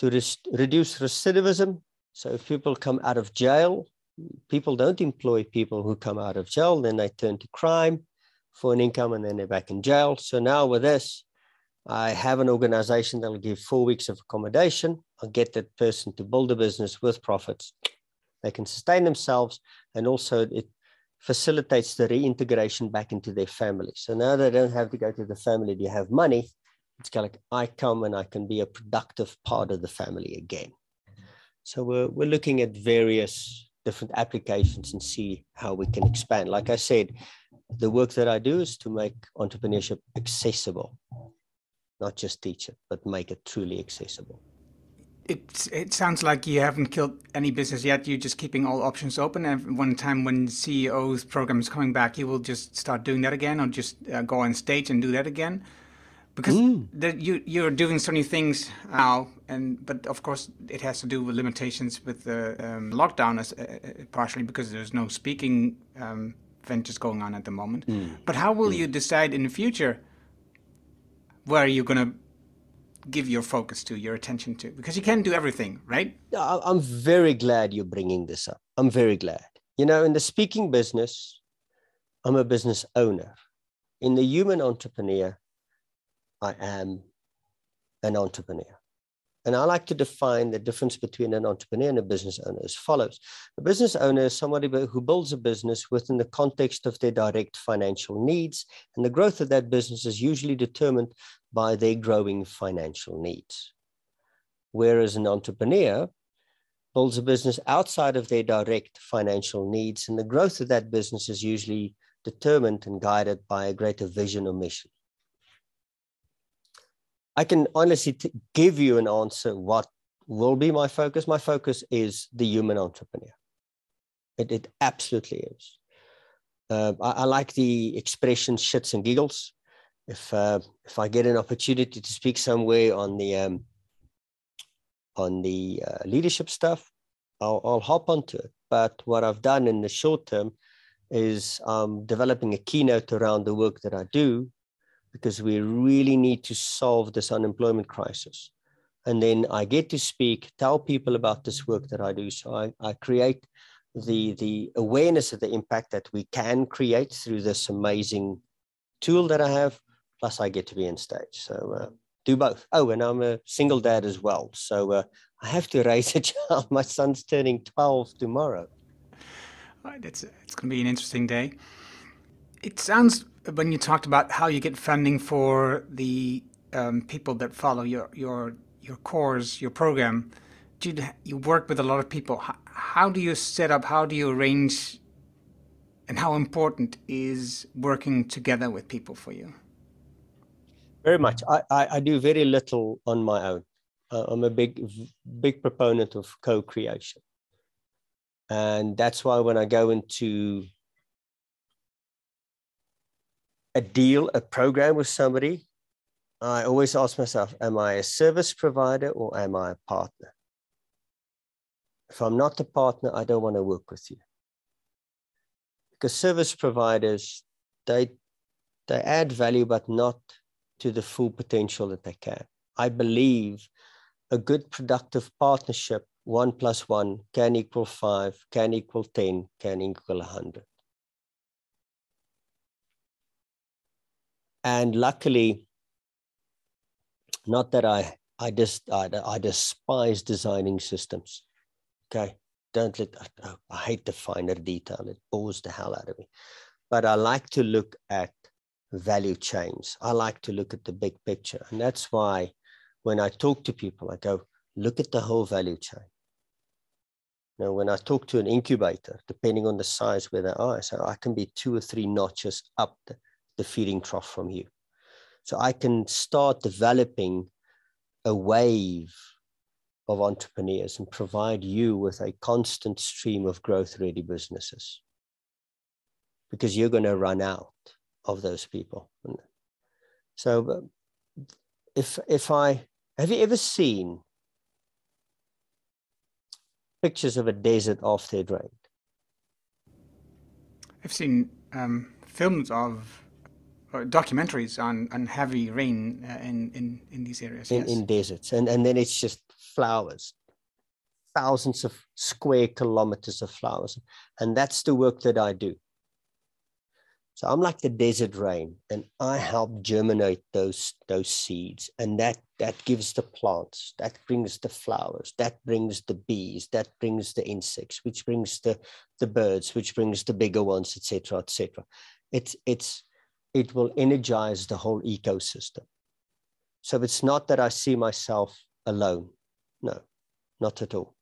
to res- reduce recidivism. So if people come out of jail, people don't employ people who come out of jail, then they turn to crime for an income and then they're back in jail. So now with this, I have an organization that will give four weeks of accommodation. I'll get that person to build a business with profits. They can sustain themselves, and also it facilitates the reintegration back into their family. So now they don't have to go to the family to have money. It's kind of like I come and I can be a productive part of the family again. So we're, we're looking at various different applications and see how we can expand. Like I said, the work that I do is to make entrepreneurship accessible not just teach it, but make it truly accessible. it it sounds like you haven't killed any business yet. You're just keeping all options open. And one time when CEO's program is coming back, you will just start doing that again, or just uh, go on stage and do that again. Because mm. the, you you're doing so many things now, and but of course it has to do with limitations with the um, lockdown, as, uh, uh partially because there's no speaking um, ventures going on at the moment. Mm. But how will mm. you decide in the future where are you're going to give your focus to, your attention to? Because you can't do everything, right? I'm very glad you're bringing this up. I'm very glad. You know, in the speaking business, I'm a business owner. In the human entrepreneur, I am an entrepreneur. And I like to define the difference between an entrepreneur and a business owner as follows. A business owner is somebody who builds a business within the context of their direct financial needs, and the growth of that business is usually determined by their growing financial needs. Whereas an entrepreneur builds a business outside of their direct financial needs, and the growth of that business is usually determined and guided by a greater vision or mission. I can honestly t- give you an answer what will be my focus. My focus is the human entrepreneur. It, it absolutely is. Uh, I, I, like the expression shits and giggles. If uh, if I get an opportunity to speak somewhere on the um, on the uh, leadership stuff, I'll, I'll hop onto it. But what I've done in the short term is I'm developing a keynote around the work that I do because we really need to solve this unemployment crisis. And then I get to speak, tell people about this work that I do. So I, I create the, the awareness of the impact that we can create through this amazing tool that I have. Plus, I get to be in stage. So uh, do both. Oh, and I'm a single dad as well. So uh, I have to raise a child. My son's turning 12 tomorrow. Right, it's, it's going to be an interesting day. It sounds when you talked about how you get funding for the um, people that follow your your your course, your program, you you work with a lot of people. How, how do you set up? How do you arrange? And how important is working together with people for you? Very much. I, I, I do very little on my own. Uh, I'm a big big proponent of co-creation, and that's why when I go into a deal, a program with somebody, I always ask myself, am I a service provider or am I a partner? If I'm not a partner, I don't want to work with you. Because service providers, they, they add value, but not to the full potential that they can. I believe a good productive partnership, one plus one can equal five, can equal 10, can equal 100. And luckily not that i i just I, I despise designing systems okay? Don't let i hate the finer detail. It bores the hell out of me. But i like to look at value chains. I like to look at the big picture. And that's why when i talk to people i go look at the whole value chain. Now, when I talk to an incubator, depending on the size where they are, so oh, I can be two or three notches up the, the feeding trough from you. So I can start developing a wave of entrepreneurs and provide you with a constant stream of growth ready businesses because you're going to run out of those people. So if, if I, have you ever seen pictures of a desert after it rained? I've seen um, films of documentaries on, on heavy rain uh, in, in, in these areas. In, yes. in deserts. And, and then it's just flowers, thousands of square kilometers of flowers. And that's the work that I do. So I'm like the desert rain, and I help germinate those those seeds, and that that gives the plants, that brings the flowers, that brings the bees, that brings the insects, which brings the the birds, which brings the bigger ones, etc., etc. It's it's it will energize the whole ecosystem. So it's not that I see myself alone. No, not at all.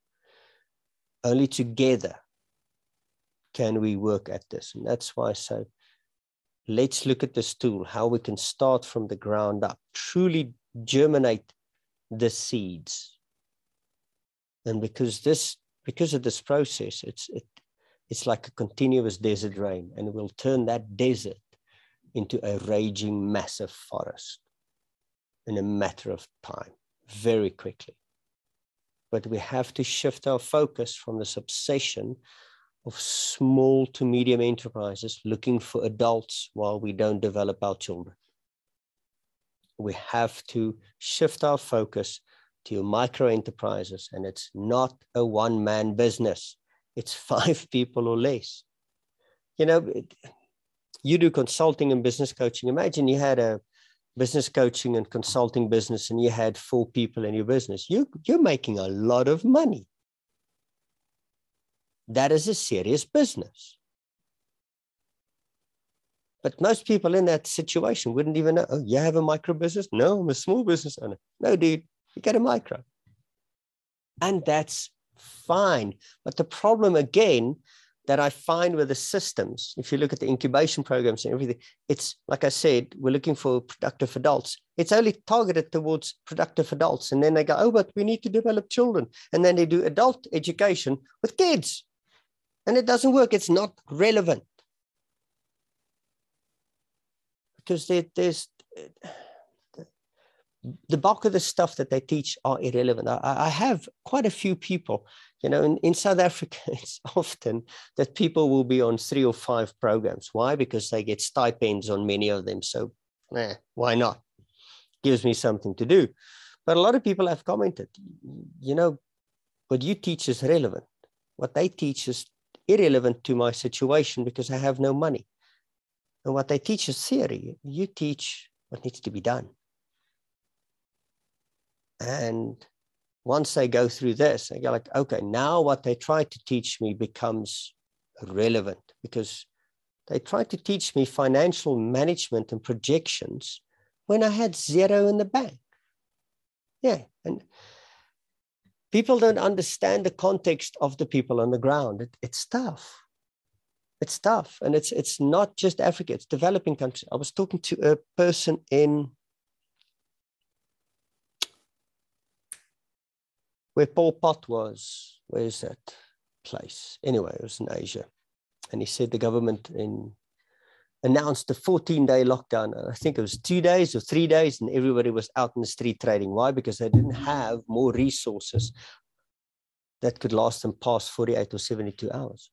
Only together can we work at this. And that's why I say, let's look at this tool, how we can start from the ground up, truly germinate the seeds And because this, because of this process, it's it, it's like a continuous desert rain, and we'll turn that desert into a raging massive forest in a matter of time, very quickly. But we have to shift our focus from this obsession of small to medium enterprises looking for adults while we don't develop our children. We have to shift our focus to micro enterprises, and it's not a one man business, it's five people or less. You know, you do consulting and business coaching. Imagine you had a business coaching and consulting business and you had four people in your business. You, you're making a lot of money that is a serious business. But most people in that situation wouldn't even know, oh, you have a micro business? No, I'm a small business owner. No, dude, you get a micro. And that's fine. But the problem again that I find with the systems, if you look at the incubation programs and everything, it's like I said, we're looking for productive adults. It's only targeted towards productive adults. And then they go, oh, but we need to develop children. And then they do adult education with kids and it doesn't work. It's not relevant because there, there's the bulk of the stuff that they teach are irrelevant. I, I have quite a few people, you know, in, in South Africa, it's often that people will be on three or five programs. Why? Because they get stipends on many of them. So, eh, why not? Gives me something to do. But a lot of people have commented, you know, what you teach is relevant. What they teach is irrelevant to my situation because I have no money. And what they teach is theory. You teach what needs to be done. And once they go through this, they go like, okay, now what they try to teach me becomes relevant because they tried to teach me financial management and projections when I had zero in the bank. Yeah. And people don't understand the context of the people on the ground. It, it's tough. It's tough. And it's it's not just Africa, it's developing countries. I was talking to a person in where Pol Pot was. Where is that place? Anyway, it was in Asia. And he said the government in announced a 14 day lockdown. I think it was two days or three days, and everybody was out in the street trading. Why? Because they didn't have more resources that could last them past 48 or 72 hours.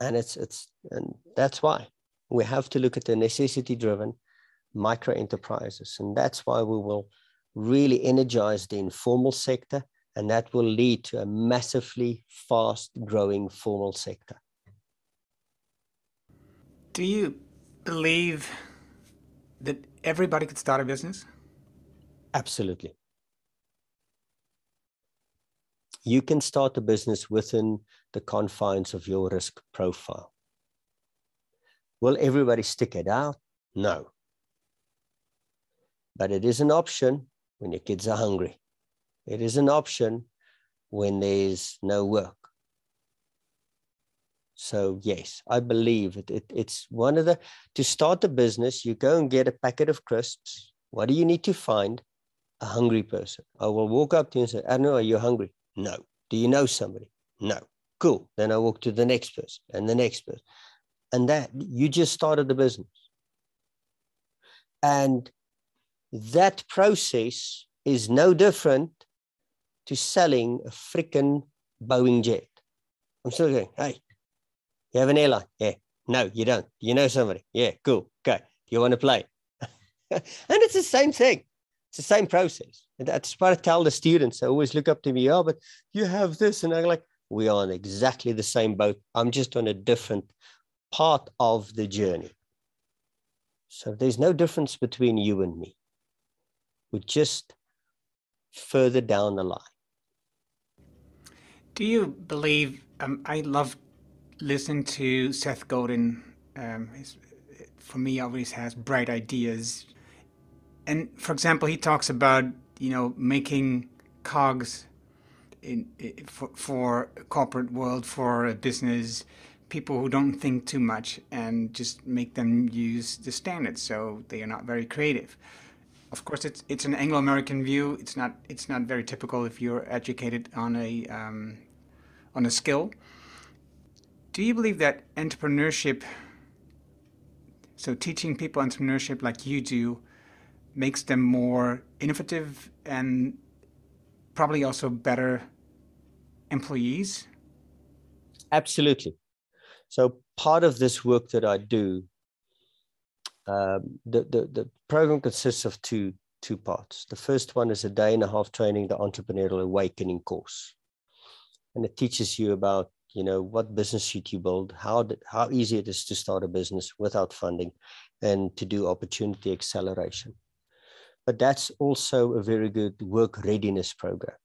And it's it's and that's why we have to look at the necessity driven micro enterprises. And that's why we will really energize the informal sector, and that will lead to a massively fast growing formal sector. Do you believe that everybody could start a business? Absolutely. You can start a business within the confines of your risk profile. Will everybody stick it out? No. But it is an option when your kids are hungry. It is an option when there's no work. So yes, I believe it, it, It's one of the to start a business. You go and get a packet of crisps. What do you need to find? A hungry person. I will walk up to you and say, "I know, are you hungry?" No. Do you know somebody? No. Cool. Then I walk to the next person and the next person, and that you just started the business. And that process is no different to selling a freaking Boeing jet. I'm still going, hey, you have an airline? Yeah. No, you don't. You know somebody? Yeah, cool. Okay. You want to play? and it's the same thing. It's the same process. And that's what I tell the students. They always look up to me, oh, but you have this. And I'm like, we are on exactly the same boat. I'm just on a different part of the journey. So there's no difference between you and me. We're just further down the line. Do you believe? Um, I love listening to Seth Godin. Um, for me, always has bright ideas. And for example, he talks about you know making cogs in, in for, for corporate world for a business people who don't think too much and just make them use the standards so they are not very creative of course, it's it's an Anglo-American view. It's not it's not very typical if you're educated on a um, on a skill. Do you believe that entrepreneurship, so teaching people entrepreneurship like you do, makes them more innovative and probably also better employees? Absolutely. So part of this work that I do, um, the, the, the program consists of two, two parts. The first one is a day and a half training, the Entrepreneurial Awakening course. And it teaches you about, you know, what business should you build, how, how easy it is to start a business without funding, and to do opportunity acceleration. But that's also a very good work readiness program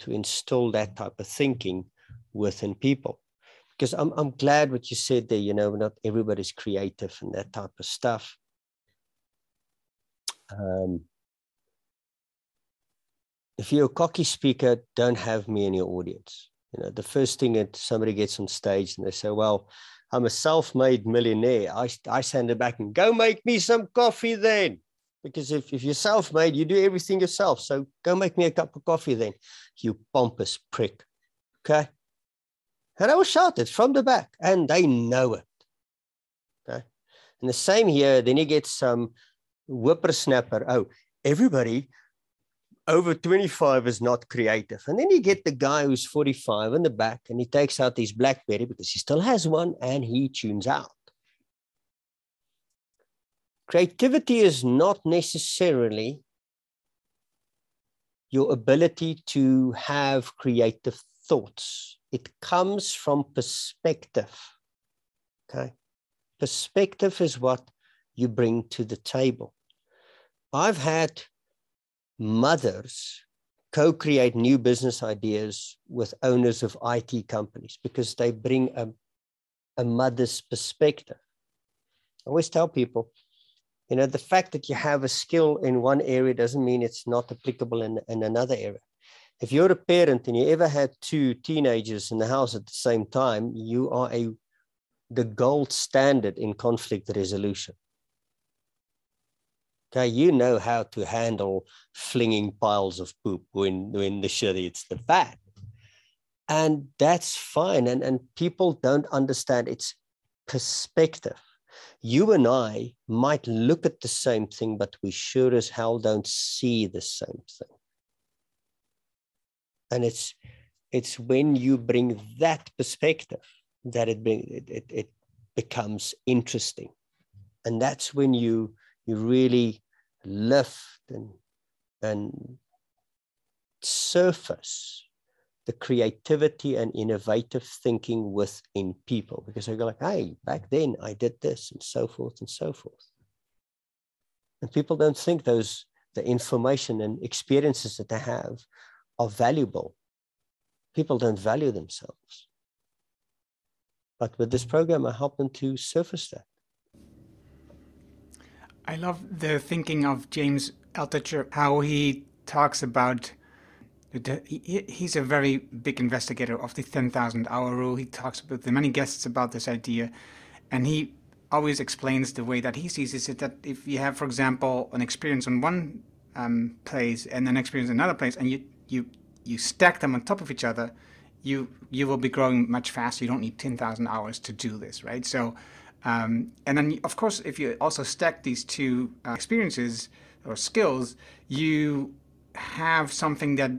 to install that type of thinking within people because I'm, I'm glad what you said there you know not everybody's creative and that type of stuff um, if you're a cocky speaker don't have me in your audience. You know the first thing that somebody gets on stage and they say well i'm a self-made millionaire. I, I send it back and go make me some coffee then. Because if, if you're self-made you do everything yourself. So go make me a cup of coffee then you pompous prick. Okay? And I was shouted from the back, and they know it. Okay. And the same here, then you get some whippersnapper. Oh, everybody over 25 is not creative. And then you get the guy who's 45 in the back and he takes out his Blackberry because he still has one and he tunes out. Creativity is not necessarily your ability to have creative thoughts it comes from perspective. Okay. Perspective is what you bring to the table. I've had mothers co create new business ideas with owners of IT companies because they bring a, a mother's perspective. I always tell people, you know, the fact that you have a skill in one area doesn't mean it's not applicable in, in another area if you're a parent and you ever had two teenagers in the house at the same time, you are a the gold standard in conflict resolution. Okay, you know how to handle flinging piles of poop when, when the shit hits the fan. And that's fine. And, and people don't understand its perspective. You and I might look at the same thing, but we sure as hell don't see the same thing and it's it's when you bring that perspective that it bring it, it, it becomes interesting and that's when you you really lift and and surface the creativity and innovative thinking within people because they go like hey back then i did this and so forth and so forth and people don't think those the information and experiences that they have are valuable. People don't value themselves. But with this mm. program, I help them to surface that. I love the thinking of James Altucher, how he talks about. The, he, he's a very big investigator of the 10,000 hour rule. He talks with many guests about this idea, and he always explains the way that he sees it is that if you have, for example, an experience on one um, place and an experience in another place, and you you you stack them on top of each other, you you will be growing much faster. You don't need ten thousand hours to do this, right? So, um, and then of course, if you also stack these two uh, experiences or skills, you have something that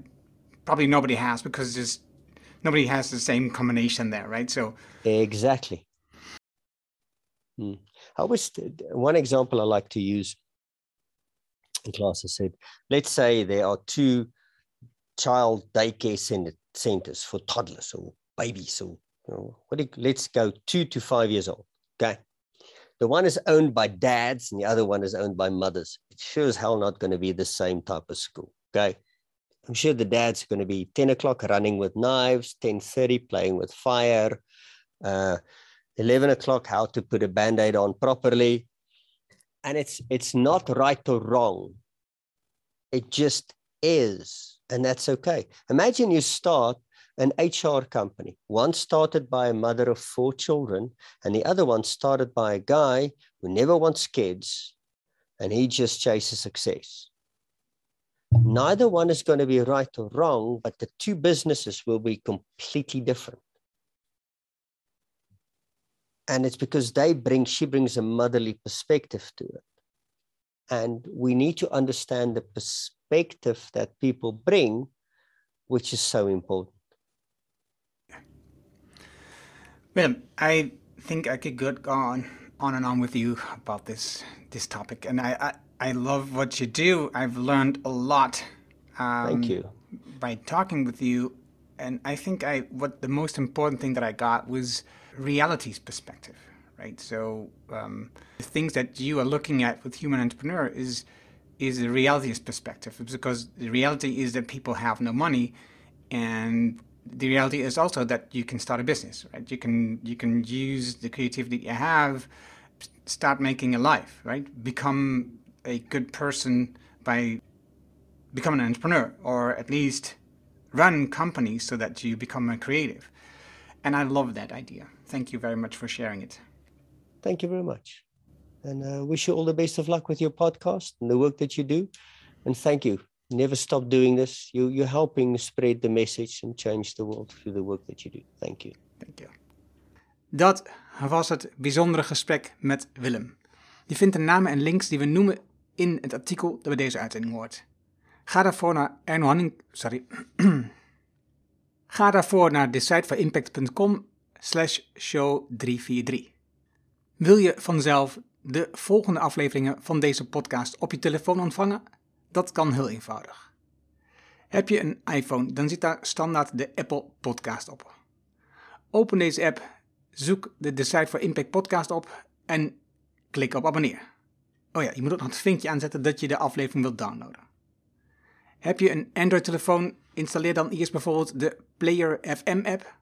probably nobody has because just nobody has the same combination there, right? So exactly. Hmm. I always one example I like to use in class. I said, let's say there are two child daycare centers for toddlers or babies or you know, what you, let's go two to five years old. Okay. The one is owned by dads and the other one is owned by mothers. It's sure as hell not going to be the same type of school. Okay. I'm sure the dad's are going to be 10 o'clock running with knives, 10:30 playing with fire, uh, 11 o'clock how to put a band-aid on properly. And it's it's not right or wrong. It just is and that's okay. Imagine you start an HR company, one started by a mother of four children, and the other one started by a guy who never wants kids. and he just chases success. Neither one is going to be right or wrong, but the two businesses will be completely different. And it's because they bring, she brings a motherly perspective to it. And we need to understand the perspective that people bring, which is so important. Willem, I think I could go on on and on with you about this this topic, and I I, I love what you do. I've learned a lot. Um, Thank you. By talking with you, and I think I what the most important thing that I got was reality's perspective, right? So um, the things that you are looking at with human entrepreneur is is the reality's perspective, because the reality is that people have no money, and the reality is also that you can start a business, right? You can you can use the creativity you have, start making a life, right? Become a good person by becoming an entrepreneur, or at least run companies so that you become a creative. And I love that idea. Thank you very much for sharing it. Thank you very much. And uh, wish you all the best of luck with your podcast and the work that you do. And thank you never stop doing this. You, you're helping spread the message and change the world through the work that you do. Thank you. Thank you. Dat was het bijzondere gesprek met Willem. Je vindt de namen en links die we noemen in het artikel dat bij deze uitzending hoort. Ga daarvoor naar Erno sorry. Ga daarvoor naar decideforimpact.com slash show 343. Wil je vanzelf de volgende afleveringen van deze podcast op je telefoon ontvangen? Dat kan heel eenvoudig. Heb je een iPhone, dan zit daar standaard de Apple Podcast op. Open deze app, zoek de Decide for Impact podcast op en klik op abonneer. Oh ja, je moet ook nog het vinkje aanzetten dat je de aflevering wilt downloaden. Heb je een Android-telefoon, installeer dan eerst bijvoorbeeld de Player FM app.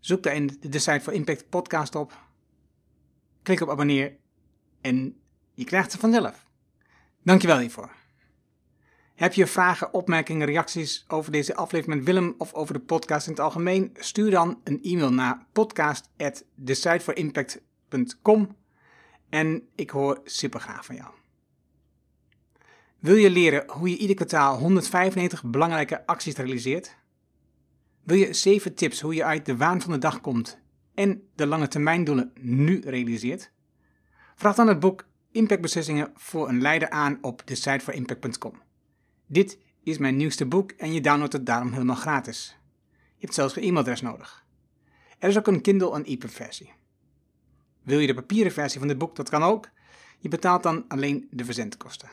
Zoek daarin de Decide for Impact podcast op. Klik op abonneer en je krijgt ze vanzelf. Dankjewel hiervoor. Heb je vragen, opmerkingen, reacties over deze aflevering met Willem of over de podcast in het algemeen? Stuur dan een e-mail naar podcast@decideforimpact.com en ik hoor super graag van jou. Wil je leren hoe je ieder kwartaal 195 belangrijke acties realiseert? Wil je 7 tips hoe je uit de waan van de dag komt en de lange termijndoelen nu realiseert? Vraag dan het boek Impactbeslissingen voor een leider aan op decideforimpact.com. Dit is mijn nieuwste boek en je downloadt het daarom helemaal gratis. Je hebt zelfs geen e-mailadres nodig. Er is ook een Kindle en EPUB versie. Wil je de papieren versie van dit boek? Dat kan ook. Je betaalt dan alleen de verzendkosten.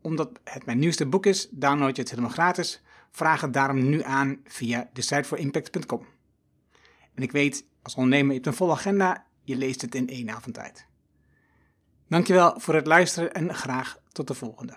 Omdat het mijn nieuwste boek is, download je het helemaal gratis. Vraag het daarom nu aan via decideforimpact.com. En ik weet, als ondernemer, je hebt een volle agenda, je leest het in één avond tijd. Dankjewel voor het luisteren en graag tot de volgende.